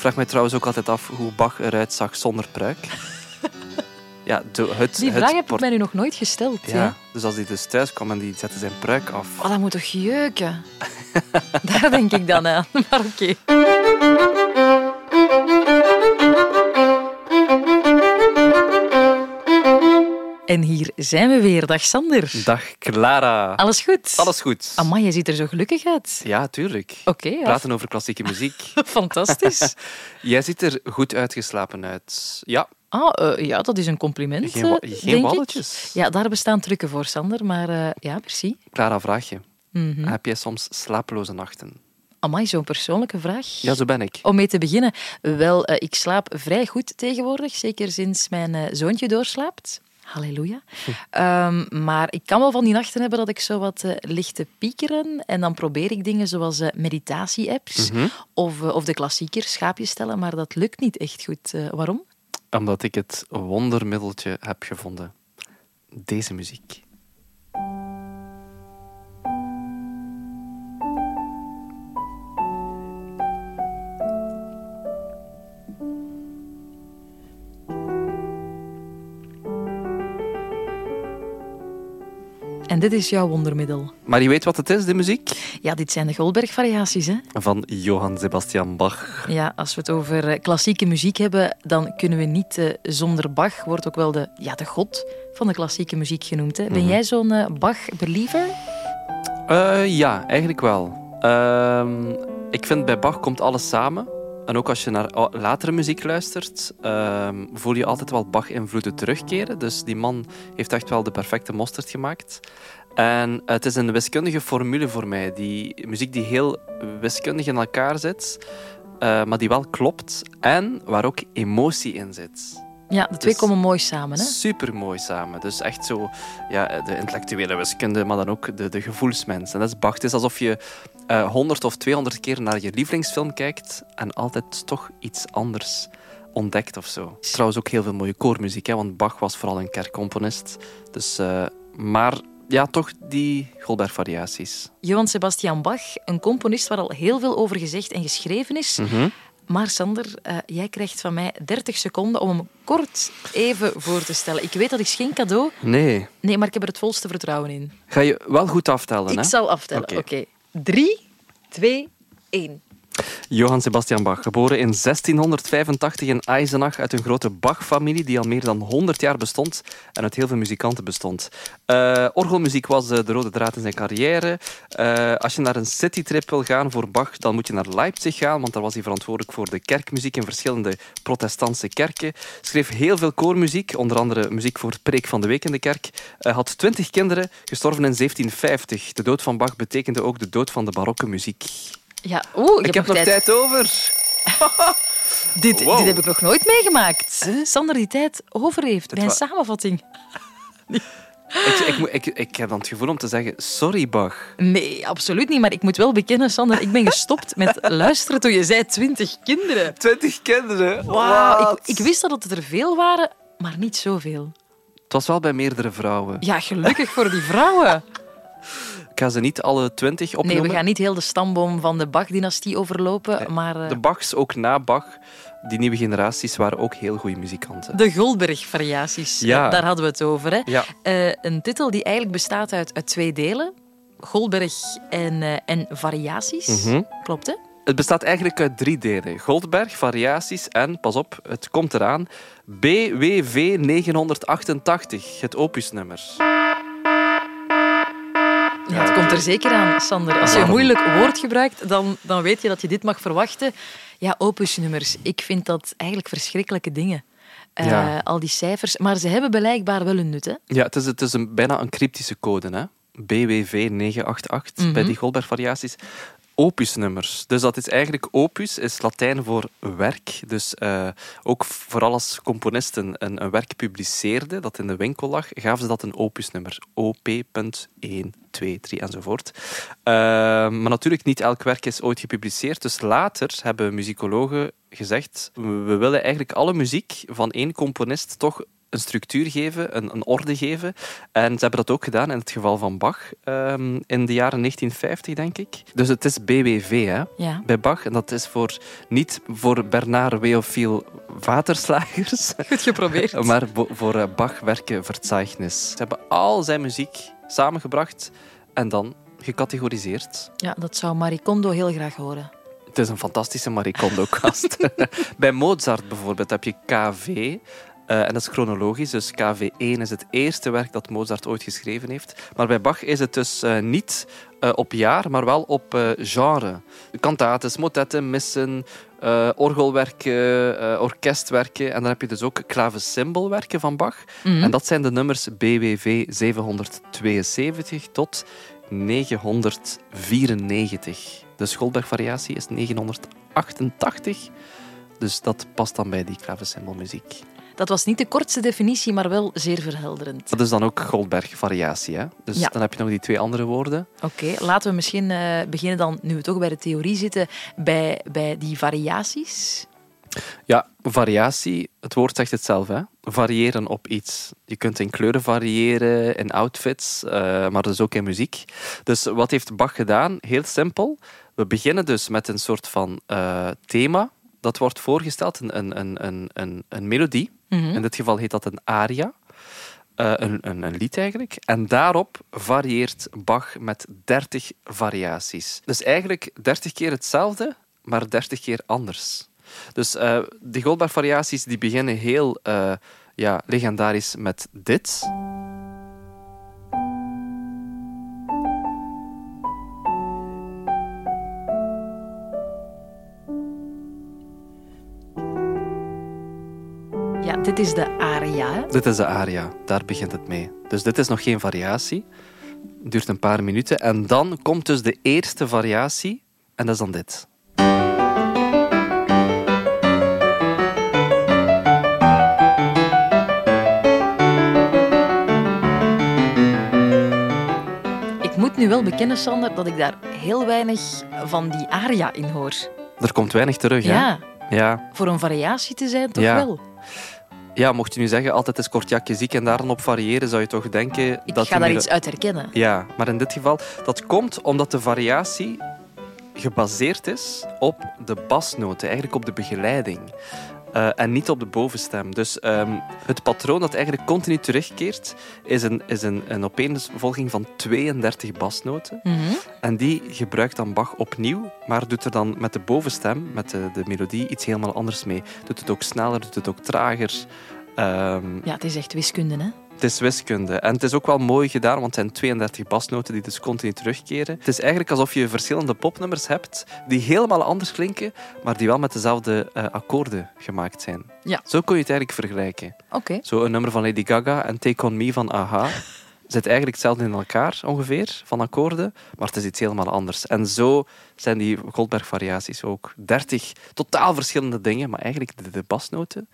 Ik vraag mij trouwens ook altijd af hoe Bach eruit zag zonder pruik. ja, de, het, Die het vraag heb ik mij nu nog nooit gesteld. Ja, Ja. dus als hij dus thuis kwam en die zette zijn pruik af. Oh, dat moet toch jeuken? Daar denk ik dan aan. Maar oké. En hier zijn we weer. Dag Sander. Dag Clara. Alles goed? Alles goed? Amai, je ziet er zo gelukkig uit. Ja, tuurlijk. Oké. Praten over klassieke muziek. fantastisch. Jij ziet er goed uitgeslapen uit. Ja, Ah, eh, ja, dat is een compliment, geen, wa- eh, geen walletjes. Ja, daar bestaan trucken voor, Sander. Maar eh, ja, merci. Clara, vraag je. Mhm. Heb jij soms slapeloze nachten? Amai, zo'n persoonlijke vraag. Ja, zo ben ik. Om mee te beginnen, wel, ik slaap vrij goed tegenwoordig, zeker sinds mijn zoontje doorslaapt. Halleluja. Ehm, maar ik kan wel van die nachten hebben dat ik zo wat ligt te piekeren. En dan probeer ik dingen zoals eh, meditatie-apps Mhm. of, eh, of de klassieker schaapjes stellen, maar dat lukt niet echt goed. Waarom? Omdat ik het wondermiddeltje heb gevonden. Deze muziek. Dit is jouw wondermiddel. Maar je weet wat het is, de muziek? Ja, dit zijn de Goldberg-variaties, hè? Van Johann Sebastian Bach. Ja, als we het over eh, klassieke muziek hebben, dan kunnen we niet eh, zonder Bach, wordt ook wel de, ja, de god van de klassieke muziek genoemd. Hè. Ben Mhm. jij zo'n eh, Bach-believer? Ja, eigenlijk wel. Ehm, ik vind bij Bach komt alles samen. En ook als je naar latere muziek luistert, ehm, voel je altijd wel Bach-invloeden terugkeren. Dus die man heeft echt wel de perfecte mosterd gemaakt. En het is een wiskundige formule voor mij. Die muziek die heel wiskundig in elkaar zit, eh, maar die wel klopt. En waar ook emotie in zit. Ja, de twee Dus- komen mooi samen. Hè? Super mooi samen. Dus echt zo ja, de intellectuele wiskunde, maar dan ook de, de gevoelsmens. En dat is Bach. Het is alsof je eh 100 of 200 keer naar je lievelingsfilm kijkt en altijd toch iets anders ontdekt of zo. Trouwens ook heel veel mooie koormuziek, hè, want Bach was vooral een kerkcomponist. Dus, eh, maar ja, toch die Goldberg-variaties. Johann Sebastian Bach, een componist waar al heel veel over gezegd en geschreven is. Mhm. Maar Sander, eh, jij krijgt van mij 30 seconden om hem kort even voor te stellen. Ik weet dat is geen cadeau. Nee, Nee, maar ik heb er het volste vertrouwen in. ga je wel goed aftellen. Ik hè? zal aftellen. Oké. Oké. Drie, twee, één. Johann Sebastian Bach, geboren in 1685 in Eisenach uit een grote Bach-familie die al meer dan 100 jaar bestond en uit heel veel muzikanten bestond. Eh, orgelmuziek was eh, de rode draad in zijn carrière. Eh, als je naar een citytrip wil gaan voor Bach, dan moet je naar Leipzig gaan, want daar was hij verantwoordelijk voor de kerkmuziek in verschillende protestantse kerken. Schreef heel veel koormuziek, onder andere muziek voor het preek van de week in de kerk. Hij had 20 kinderen, gestorven in 1750. De dood van Bach betekende ook de dood van de barokke muziek. Ja, oeh, Ik heb nog tijd over. Dit, Wow. dit heb ik nog nooit meegemaakt. Sander die tijd over heeft bij een samenvatting. Ik, ik, ik, ik heb dan het gevoel om te zeggen, sorry Bach. Nee, absoluut niet. Maar ik moet wel bekennen, Sander, ik ben gestopt met luisteren toen je zei twintig kinderen. Twintig kinderen? Wauw, ik, ik wist dat het er veel waren, maar niet zoveel. Het was wel bij meerdere vrouwen. Ja, gelukkig voor die vrouwen. Ga ze niet alle twintig Nee, opnoemen. we gaan niet heel de stamboom van de Bach-dynastie overlopen, maar eh, De Bachs, ook na Bach, die nieuwe generaties, waren ook heel goede muzikanten. de Goldberg-variaties, Ja. daar hadden we het over. Hè? Ja. Eh, een titel die eigenlijk bestaat uit, uit twee delen. Goldberg en, eh, en variaties. Mhm. Klopt, hè? Het bestaat eigenlijk uit drie delen. Goldberg, variaties en, pas op, het komt eraan, BWV 988, het opusnummer. Ja, het komt er zeker aan, Sander. Als je een moeilijk woord gebruikt, dan, dan weet je dat je dit mag verwachten. Ja, opusnummers. Ik vind dat eigenlijk verschrikkelijke dingen. Eh, Ja. Al die cijfers. Maar ze hebben blijkbaar wel een nut, hè? Ja, het is, het is een, bijna een cryptische code, hè? BWV 988 Mhm. bij die Goldberg-variaties. Opusnummers. Dus dat is eigenlijk opus, is Latijn voor werk. Dus eh, ook vooral als componisten een, een werk publiceerden dat in de winkel lag, gaven ze dat een opusnummer. OP.1, 2, 3 enzovoort. Eh, maar natuurlijk, niet elk werk is ooit gepubliceerd. Dus later hebben muzikologen gezegd, we willen eigenlijk alle muziek van één componist toch een structuur geven, een, een orde geven. En ze hebben dat ook gedaan in het geval van Bach ehm, in de jaren 1950, denk ik. Dus het is BWV hè, Ja. bij Bach. En dat is voor, niet voor Bernard Weofiel Waterslagers, Goed geprobeerd. maar voor eh, Bach werken Verzeichnis. Ze hebben al zijn muziek samengebracht en dan gecategoriseerd. Ja, dat zou Marie Kondo heel graag horen. Het is een fantastische Marie Kondo-kast. Bij Mozart bijvoorbeeld heb je KV. Eh, en dat is chronologisch, dus KV1 is het eerste werk dat Mozart ooit geschreven heeft. Maar bij Bach is het dus eh, niet eh, op jaar, maar wel op genre. Kantates, motetten, missen, orgelwerken, orkestwerken. En dan heb je dus ook klavecymbalwerken van Bach. Mhm. En dat zijn de nummers BWV 772 tot 994. De Schoolberg-variatie is 988. Dus dat past dan bij die klavecymbalmuziek. Dat was niet de kortste definitie, maar wel zeer verhelderend. Dat is dan ook Goldberg-variatie. Hè? Dus Ja. dan heb je nog die twee andere woorden. Oké, laten we misschien eh, beginnen dan, nu we toch bij de theorie zitten, bij, bij die variaties. Ja, variatie, het woord zegt het zelf. Hè? Variëren op iets. Je kunt in kleuren variëren, in outfits, eh, maar dus ook in muziek. Dus wat heeft Bach gedaan? Heel simpel. We beginnen dus met een soort van eh, thema. Dat wordt voorgesteld, een, een, een, een, een, een Mhm. In dit geval heet dat een aria. Eh, een, een, lied eigenlijk. En daarop varieert Bach met 30 variaties. Dus eigenlijk 30 keer hetzelfde, maar 30 keer anders. Dus eh die Goldberg-variaties die beginnen heel eh, ja, legendarisch met dit. Dit is de aria. hè? Dit is de aria, daar begint het mee. Dus dit is nog geen variatie. Het duurt een paar minuten. En dan komt dus de eerste variatie. En dat is dan dit. Ik moet nu wel bekennen, Sander, dat ik daar heel weinig van die aria in hoor. Er komt weinig terug, hè? Ja, Ja. voor een variatie te zijn, toch Ja. wel. Ja, mocht je nu zeggen, altijd is Kortjakje ziek en daar dan op variëren, zou je toch denken... Ik dat ga daar meer- iets uit herkennen. Ja, maar in dit geval, dat komt omdat de variatie gebaseerd is op de basnoten, eigenlijk op de begeleiding. Eh, en niet op de bovenstem. Dus ehm, het patroon dat eigenlijk continu terugkeert, is een, is een, een opeenvolging van 32 basnoten. Mhm. En die gebruikt dan Bach opnieuw, maar doet er dan met de bovenstem, met de, de melodie, iets helemaal anders mee. Doet het ook sneller, doet het ook trager. Ehm, Ja, het is echt wiskunde, hè? Het is wiskunde. En het is ook wel mooi gedaan, want het zijn 32 basnoten die dus continu terugkeren. Het is eigenlijk alsof je verschillende popnummers hebt die helemaal anders klinken, maar die wel met dezelfde eh, akkoorden gemaakt zijn. Ja. Zo kun je het eigenlijk vergelijken. Oké. Zo een nummer van Lady Gaga en Take On Me van Aha zit eigenlijk hetzelfde in elkaar ongeveer, van akkoorden, maar het is iets helemaal anders. En zo zijn die Goldberg-variaties ook. 30 totaal verschillende dingen, maar eigenlijk de, de basnoten,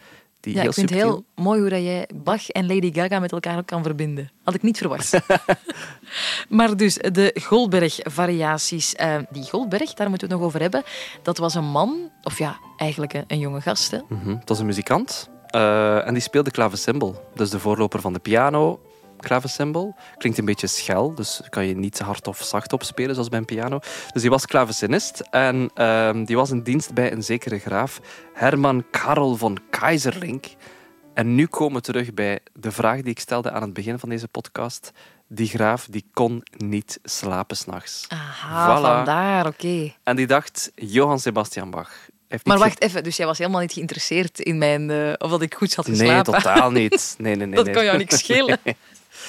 die Ja, heel ik vind het heel mooi hoe dat jij Bach en Lady Gaga met elkaar ook kan verbinden. Had ik niet verwacht. maar dus, de Goldberg-variaties. Eh, die Goldberg, daar moeten we het nog over hebben. Dat was een man, of ja, eigenlijk een, een jonge gast. Hè? Mhm. Het was een muzikant eh, en die speelde klavecimbal. Dus de voorloper van de piano, klavecimbal. Klinkt een beetje schel, dus kan je niet hard of zacht opspelen zoals bij een piano. Dus die was klavecinist en ehm, die was in dienst bij een zekere graaf, Herman Karel von Kaiserlink. En nu komen we terug bij de vraag die ik stelde aan het begin van deze podcast. Die graaf die kon niet slapen s'nachts. Aha, Voilà. vandaar, oké. En die dacht, Johann Sebastian Bach. Heeft Maar niet wacht even, dus jij was helemaal niet geïnteresseerd in mijn... eh, of dat ik goed had Nee, geslapen? totaal niet. Nee, nee, nee. Dat nee. kan jou niks schelen.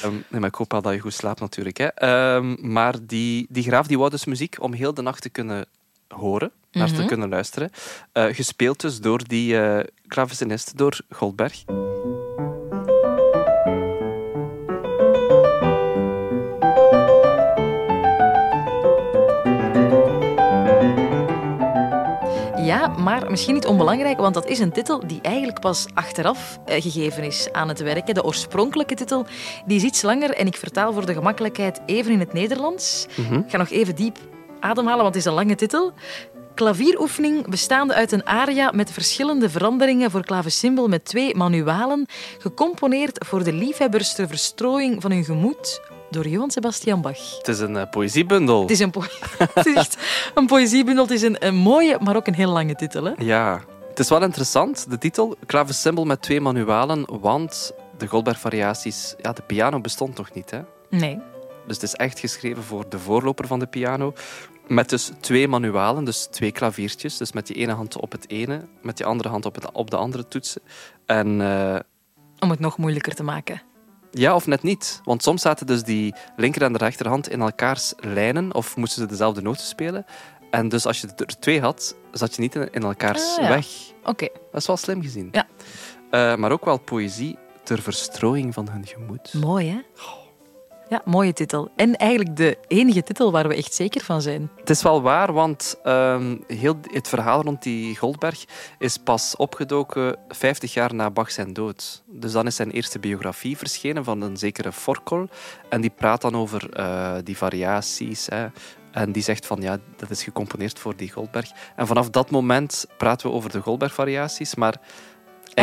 Ehm, nee, maar ik hoop wel dat je goed slaapt natuurlijk. Hè. Ehm, maar die, die graaf die wou dus muziek om heel de nacht te kunnen horen, naar te Mhm. kunnen luisteren. Eh, gespeeld dus door die klavecinist, door Goldberg. Ja, maar misschien niet onbelangrijk, want dat is een titel die eigenlijk pas achteraf eh, gegeven is aan het werk. De oorspronkelijke titel die is iets langer en ik vertaal voor de gemakkelijkheid even in het Nederlands. Mhm. Ik ga nog even diep ademhalen, want het is een lange titel. Klavieroefening bestaande uit een aria met verschillende veranderingen voor klavecimbal met twee manualen, gecomponeerd voor de liefhebbers ter verstrooiing van hun gemoed door Johann Sebastian Bach. Het is een uh, poëziebundel. Het is, een, po het is echt een poëziebundel. Het is een, een, mooie, maar ook een heel lange titel. Hè? Ja, het is wel interessant, de titel. Klavecimbal met twee manualen, want de Goldberg-variaties... Ja, de piano bestond nog niet, hè? Nee. Dus het is echt geschreven voor de voorloper van de piano. Met dus twee manualen, dus twee klaviertjes. Dus met die ene hand op het ene, met die andere hand op, het, op de andere toetsen. En, uh... Om het nog moeilijker te maken. Ja, of net niet. Want soms zaten dus die linker en de rechterhand in elkaars lijnen of moesten ze dezelfde noten spelen. En dus als je er twee had, zat je niet in elkaars ah, ja. weg. Oké. Dat is wel slim gezien. Ja. Uh, maar ook wel poëzie ter verstrooiing van hun gemoed. Mooi, hè? Ja, mooie titel. En eigenlijk de enige titel waar we echt zeker van zijn. Het is wel waar, want um, heel het verhaal rond die Goldberg is pas opgedoken 50 jaar na Bach zijn dood. Dus dan is zijn eerste biografie verschenen van een zekere Forkel. En die praat dan over uh, die variaties. Hè. En die zegt van ja, dat is gecomponeerd voor die Goldberg. En vanaf dat moment praten we over de Goldberg-variaties. Maar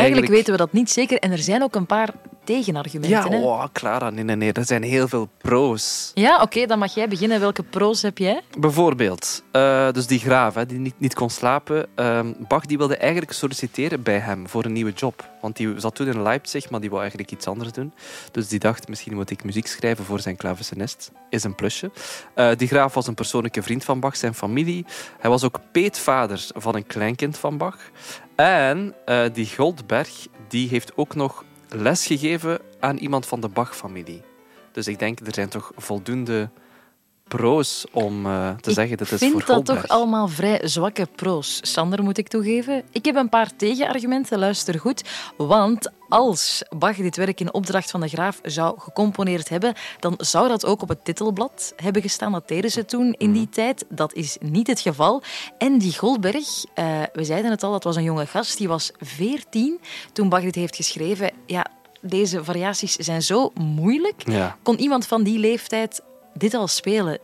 Eigenlijk... Weten we dat niet zeker. En er zijn ook een paar tegenargumenten. Ja, oh, Clara, nee, nee, nee. Er zijn heel veel pro's. Ja, oké, dan mag jij beginnen. Welke pro's heb jij? Bijvoorbeeld, uh, dus die graaf, hè, die niet, niet kon slapen. Uh, Bach die wilde eigenlijk solliciteren bij hem voor een nieuwe job. Want die zat toen in Leipzig, maar die wou eigenlijk iets anders doen. Dus die dacht, misschien moet ik muziek schrijven voor zijn klavecinist. Is een plusje. Uh, die graaf was een persoonlijke vriend van Bach, zijn familie. Hij was ook peetvader van een kleinkind van Bach. En die Goldberg die heeft ook nog lesgegeven aan iemand van de Bach-familie. Dus ik denk, er zijn toch voldoende pro's om uh, te ik zeggen dat het is voor Ik vind dat toch allemaal vrij zwakke pro's. Sander, moet ik toegeven. Ik heb een paar tegenargumenten, luister goed. Want als Bach dit werk in opdracht van de graaf zou gecomponeerd hebben, dan zou dat ook op het titelblad hebben gestaan. Dat deden ze toen in die tijd. Dat is niet het geval. En die Goldberg, uh, we zeiden het al, dat was een jonge gast. Die was veertien toen Bach dit heeft geschreven. Ja, deze variaties zijn zo moeilijk. Ja. Kon iemand van die leeftijd dit al spelen?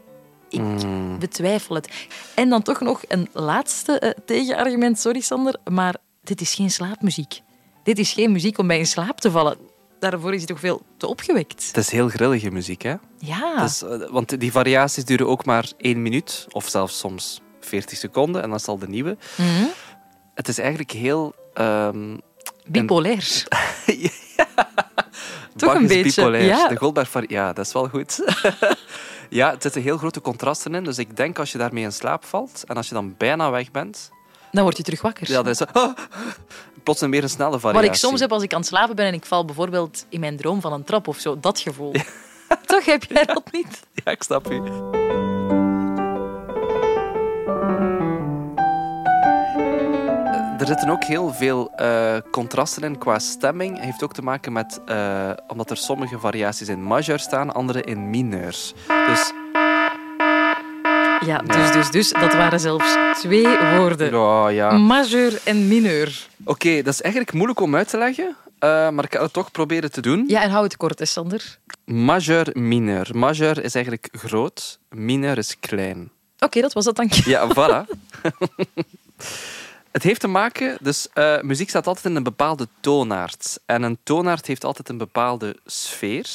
Ik Mm. betwijfel het. En dan toch nog een laatste uh, tegenargument. Sorry, Sander, maar dit is geen slaapmuziek. Dit is geen muziek om bij in slaap te vallen. Daarvoor is het toch veel te opgewekt. Het is heel grillige muziek, hè? Ja. Uh, want die variaties duren ook maar één minuut, of zelfs soms 40 seconden, en dan is al de nieuwe. Mm -hmm. Het is eigenlijk heel... Um, Bipolair. ja. Toch Bach een beetje. bipolair. Ja. De Goldberg Ja, dat is wel goed. ja, het zitten heel grote contrasten in. Dus ik denk als je daarmee in slaap valt en als je dan bijna weg bent... Dan word je terug wakker. Ja, dan is. Oh, plots een meer een snelle variatie. Wat ik soms heb als ik aan het slapen ben en ik val bijvoorbeeld in mijn droom van een trap of zo. Dat gevoel. Ja. Toch heb jij dat niet? Ja, ik snap u. Er zitten ook heel veel uh, contrasten in qua stemming. Het heeft ook te maken met... Uh, omdat er sommige variaties in majeur staan, andere in mineur. Dus... Ja, dus, dus, dus. Dat waren zelfs twee woorden. Ja, ja. Majeur en mineur. Oké, okay, dat is eigenlijk moeilijk om uit te leggen. Uh, maar ik ga het toch proberen te doen. Ja, en hou het kort, hè, Sander. Majeur, mineur. Majeur is eigenlijk groot, mineur is klein. Oké, okay, dat was dat, dank je. Ja, voilà. Het heeft te maken, dus uh, muziek staat altijd in een bepaalde toonaard. En een toonaard heeft altijd een bepaalde sfeer.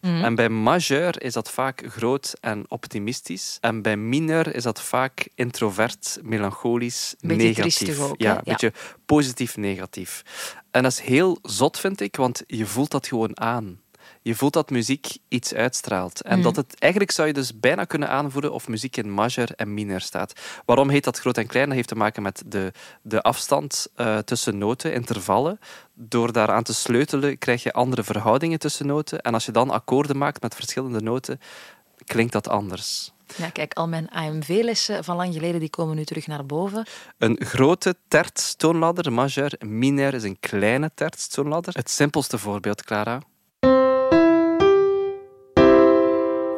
Mhm. En bij majeur is dat vaak groot en optimistisch. En bij mineur is dat vaak introvert, melancholisch, beetje negatief. Ook, ja, een ja. beetje positief-negatief. En dat is heel zot, vind ik, want je voelt dat gewoon aan. Je voelt dat muziek iets uitstraalt. En Mhm. dat het, eigenlijk zou je dus bijna kunnen aanvoelen of muziek in majeur en mineur staat. Waarom heet dat groot en klein? Dat heeft te maken met de, de afstand uh, tussen noten, intervallen. Door daaraan te sleutelen krijg je andere verhoudingen tussen noten. En als je dan akkoorden maakt met verschillende noten, klinkt dat anders. Ja, kijk, al mijn AMV-lessen van lang geleden die komen nu terug naar boven. Een grote tertstoonladder, majeur. Mineur is een kleine tertstoonladder. Het simpelste voorbeeld, Clara.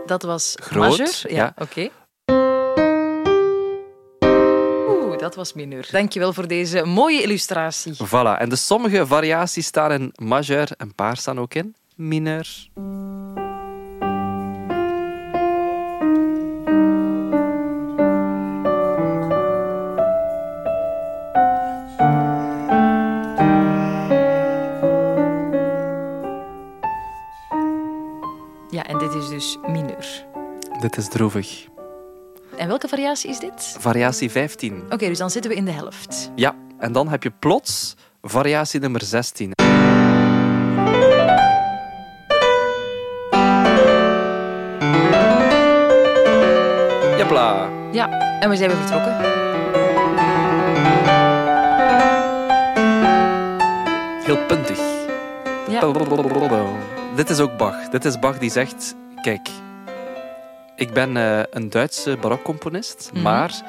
Dat was Groot, majeur. Ja, ja. oké. Oeh, dat was mineur. Dankjewel voor deze mooie illustratie. Voilà. En de sommige variaties staan in majeur, een paar staan ook in mineur. Dit is droevig. En welke variatie is dit? Variatie 15. Oké, dus dan zitten we in de helft. Ja, en dan heb je plots variatie nummer 16. Jepla. Ja, en we zijn weer vertrokken. Heel puntig. Ja. Dit is ook Bach. Dit is Bach die zegt: Kijk, ik ben eh, een Duitse barokcomponist, Mhm. maar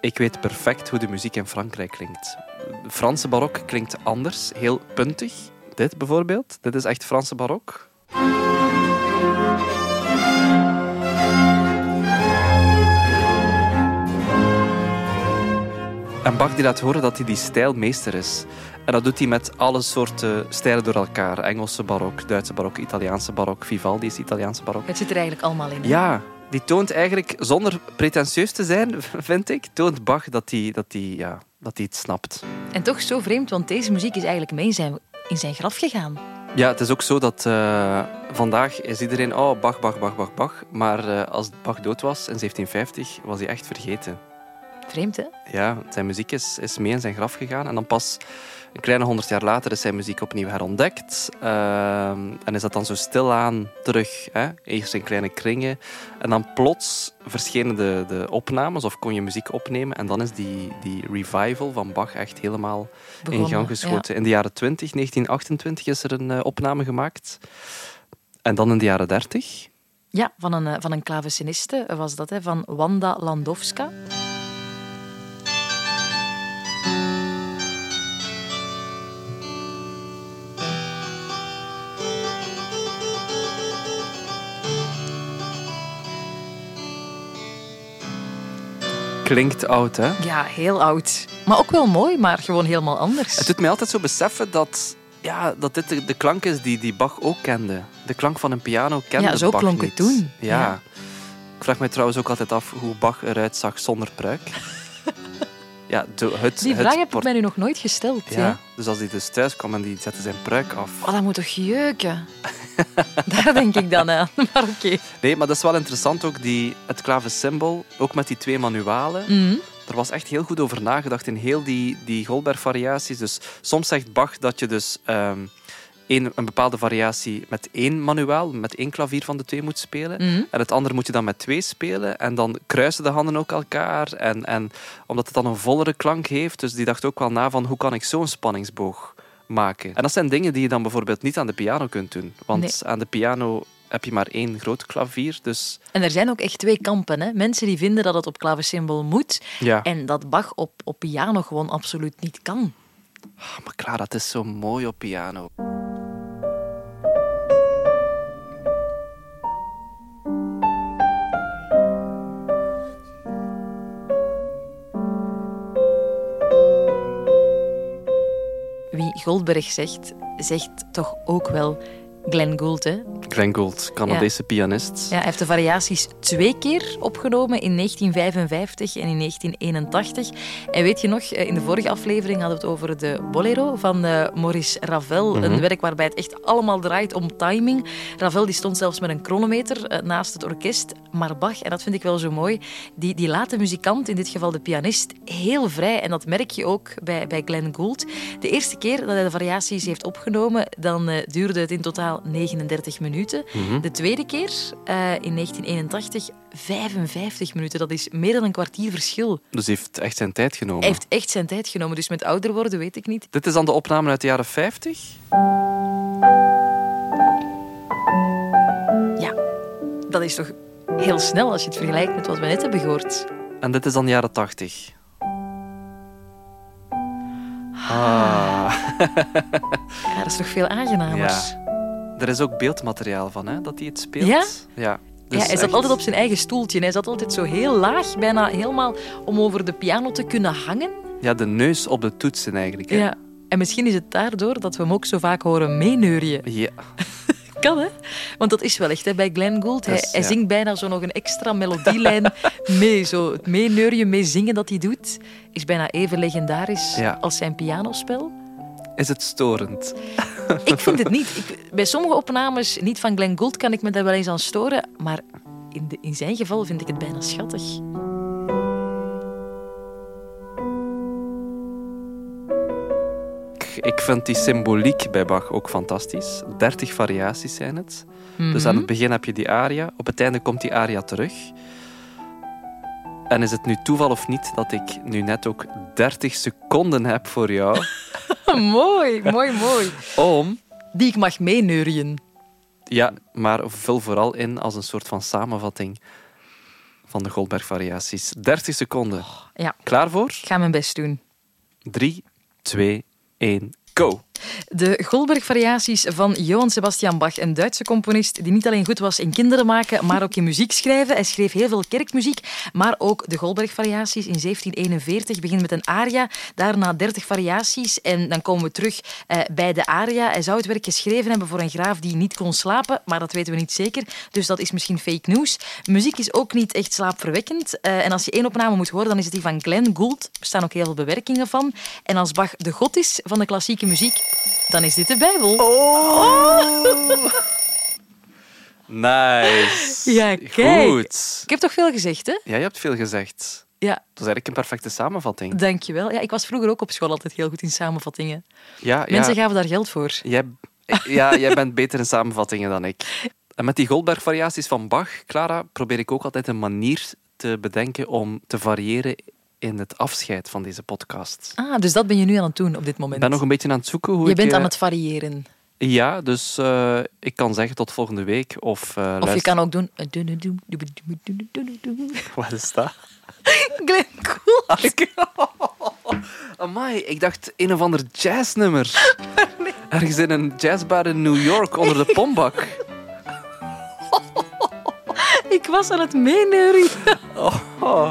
ik weet perfect hoe de muziek in Frankrijk klinkt. De Franse barok klinkt anders, heel puntig. Dit bijvoorbeeld, dit is echt Franse barok. En Bach die laat horen dat hij die stijlmeester is. En dat doet hij met alle soorten stijlen door elkaar. Engelse barok, Duitse barok, Italiaanse barok, Vivaldi is Italiaanse barok. Het zit er eigenlijk allemaal in. hè? Ja, die toont eigenlijk, zonder pretentieus te zijn, vind ik, toont Bach dat hij, dat ja, dat het snapt. En toch zo vreemd, want deze muziek is eigenlijk mee in zijn, in zijn graf gegaan. Ja, het is ook zo dat eh, vandaag is iedereen, oh, Bach, Bach, Bach, Bach, Bach. Maar eh, als Bach dood was in 1750, was hij echt vergeten. Vreemd, hè? Ja, zijn muziek is, is mee in zijn graf gegaan. En dan pas een kleine honderd jaar later is zijn muziek opnieuw herontdekt. Ehm, en is dat dan zo stilaan terug. Hè? Eerst in kleine kringen. En dan plots verschenen de, de opnames, of kon je muziek opnemen. En dan is die, die revival van Bach echt helemaal Begonnen, in gang geschoten. In de jaren 20, 1928, is er een eh, opname gemaakt. En dan in de jaren 30. Ja, van een, eh, van een klaveciniste was dat, hè, van Wanda Landowska. Klinkt oud, hè? Ja, heel oud. Maar ook wel mooi, maar gewoon helemaal anders. Het doet mij altijd zo beseffen dat, ja, dat dit de, de klank is die, die Bach ook kende. De klank van een piano kende Ja, zo Bach klonk het niet. toen. Ja. Ja. Ik vraag me trouwens ook altijd af hoe Bach eruit zag zonder pruik. ja, de, het, Die het vraag heb ik mij nu nog nooit gesteld. ja. Ja. Dus als hij dus thuis kwam en die zette zijn pruik af. Oh, dat moet toch jeuken? Daar denk ik dan aan. Maar oké. Nee, maar dat is wel interessant ook, die, het klavensymbool, ook met die twee manualen. Mhm. Er was echt heel goed over nagedacht in heel die, die Goldberg-variaties. Dus soms zegt Bach dat je dus ehm, één, een bepaalde variatie met één manuaal, met één klavier van de twee moet spelen. Mhm. En het andere moet je dan met twee spelen. En dan kruisen de handen ook elkaar. En, en omdat het dan een vollere klank heeft. Dus die dacht ook wel na van hoe kan ik zo'n spanningsboog maken. En dat zijn dingen die je dan bijvoorbeeld niet aan de piano kunt doen. Want Nee. aan de piano heb je maar één groot klavier. Dus En er zijn ook echt twee kampen. Hè? Mensen die vinden dat het op klavensymbool moet ja. en dat Bach op, op piano gewoon absoluut niet kan. Ah, maar Clara, het is zo mooi op piano. Goldberg zegt, zegt toch ook wel Glenn Gould. Hè? Glenn Gould, Canadese pianist. Ja, hij heeft de variaties twee keer opgenomen, in 1955 en in 1981. En weet je nog, eh, in de vorige aflevering hadden we het over de Bolero van eh, Maurice Ravel. Mhm. Een werk waarbij het echt allemaal draait om timing. Ravel die stond zelfs met een chronometer eh, naast het orkest. Maar Bach, en dat vind ik wel zo mooi, die, die laat de muzikant, in dit geval de pianist, heel vrij. En dat merk je ook bij, bij Glenn Gould. De eerste keer dat hij de variaties heeft opgenomen, dan eh, duurde het in totaal 39 minuten. Mhm. De tweede keer, eh, in 1981, 55 minuten. Dat is meer dan een kwartier verschil. Dus hij heeft echt zijn tijd genomen. Hij heeft echt zijn tijd genomen. Dus met ouder worden weet ik niet. Dit is dan de opname uit de jaren 50. Ja, dat is toch heel snel als je het vergelijkt met wat we net hebben gehoord. En dit is dan de jaren 80. Ah. Ja, dat is toch veel aangenamer. Ja. Er is ook beeldmateriaal van, hè, dat hij het speelt. Ja? Ja. Ja, Dus hij zat echt- altijd op zijn eigen stoeltje. Hij zat altijd zo heel laag, bijna helemaal om over de piano te kunnen hangen. Ja, de neus op de toetsen eigenlijk. Hè. Ja. En misschien is het daardoor dat we hem ook zo vaak horen meeneurien. Ja. Kan, hè? Want dat is wel echt hè, bij Glenn Gould. Hij, ja. zingt bijna zo nog een extra melodielijn mee. Zo het meeneurien, mee zingen dat hij doet, is bijna even legendarisch Ja. als zijn pianospel. is het storend? Ik vind het niet. Ik, bij sommige opnames, niet van Glenn Gould, kan ik me daar wel eens aan storen. Maar in, de, in zijn geval vind ik het bijna schattig. Ik vind die symboliek bij Bach ook fantastisch. Dertig variaties zijn het. Dus aan Mhm. het begin heb je die aria, op het einde komt die aria terug. En is het nu toeval of niet dat ik nu net ook 30 seconden heb voor jou mooi, mooi, mooi. om... Die ik mag meeneurien. Ja, maar vul vooral in als een soort van samenvatting van de Goldberg-variaties. 30 seconden. Ja, Klaar voor? ik ga mijn best doen. 3, 2, 1, go! De Goldberg-variaties van Johann Sebastian Bach, een Duitse componist die niet alleen goed was in kinderen maken, maar ook in muziek schrijven. Hij schreef heel veel kerkmuziek, maar ook de Goldberg-variaties in 1741 begint met een aria, daarna 30 variaties en dan komen we terug eh, bij de aria. Hij zou het werk geschreven hebben voor een graaf die niet kon slapen, maar dat weten we niet zeker, dus dat is misschien fake news. Muziek is ook niet echt slaapverwekkend eh, en als je één opname moet horen, dan is het die van Glenn Gould. Er bestaan ook heel veel bewerkingen van. En als Bach de god is van de klassieke muziek, dan is dit de Bijbel. Oh! Nice. Ja, kijk. Goed. Ik heb toch veel gezegd, hè? Ja, je hebt veel gezegd. Ja, Dat is eigenlijk een perfecte samenvatting. dankjewel. Ja, ik was vroeger ook op school altijd heel goed in samenvattingen. Ja, Mensen ja, gaven daar geld voor. jij, ja, jij bent beter in samenvattingen dan ik. En met die Goldberg-variaties van Bach, Clara, probeer ik ook altijd een manier te bedenken om te variëren in het afscheid van deze podcast. Ah, dus dat ben je nu aan het doen op dit Ik moment. ben nog een beetje aan het zoeken hoe je ik... bent eh, aan het variëren. Ja, dus eh, ik kan zeggen tot volgende week. Of, eh, Of je kan ook doen... Wat is dat? Glenn Gould. Amai, ik dacht een of ander jazznummer. Ergens in een jazzbar in New York onder de pombak. Ik was aan het meeneuren. Oh,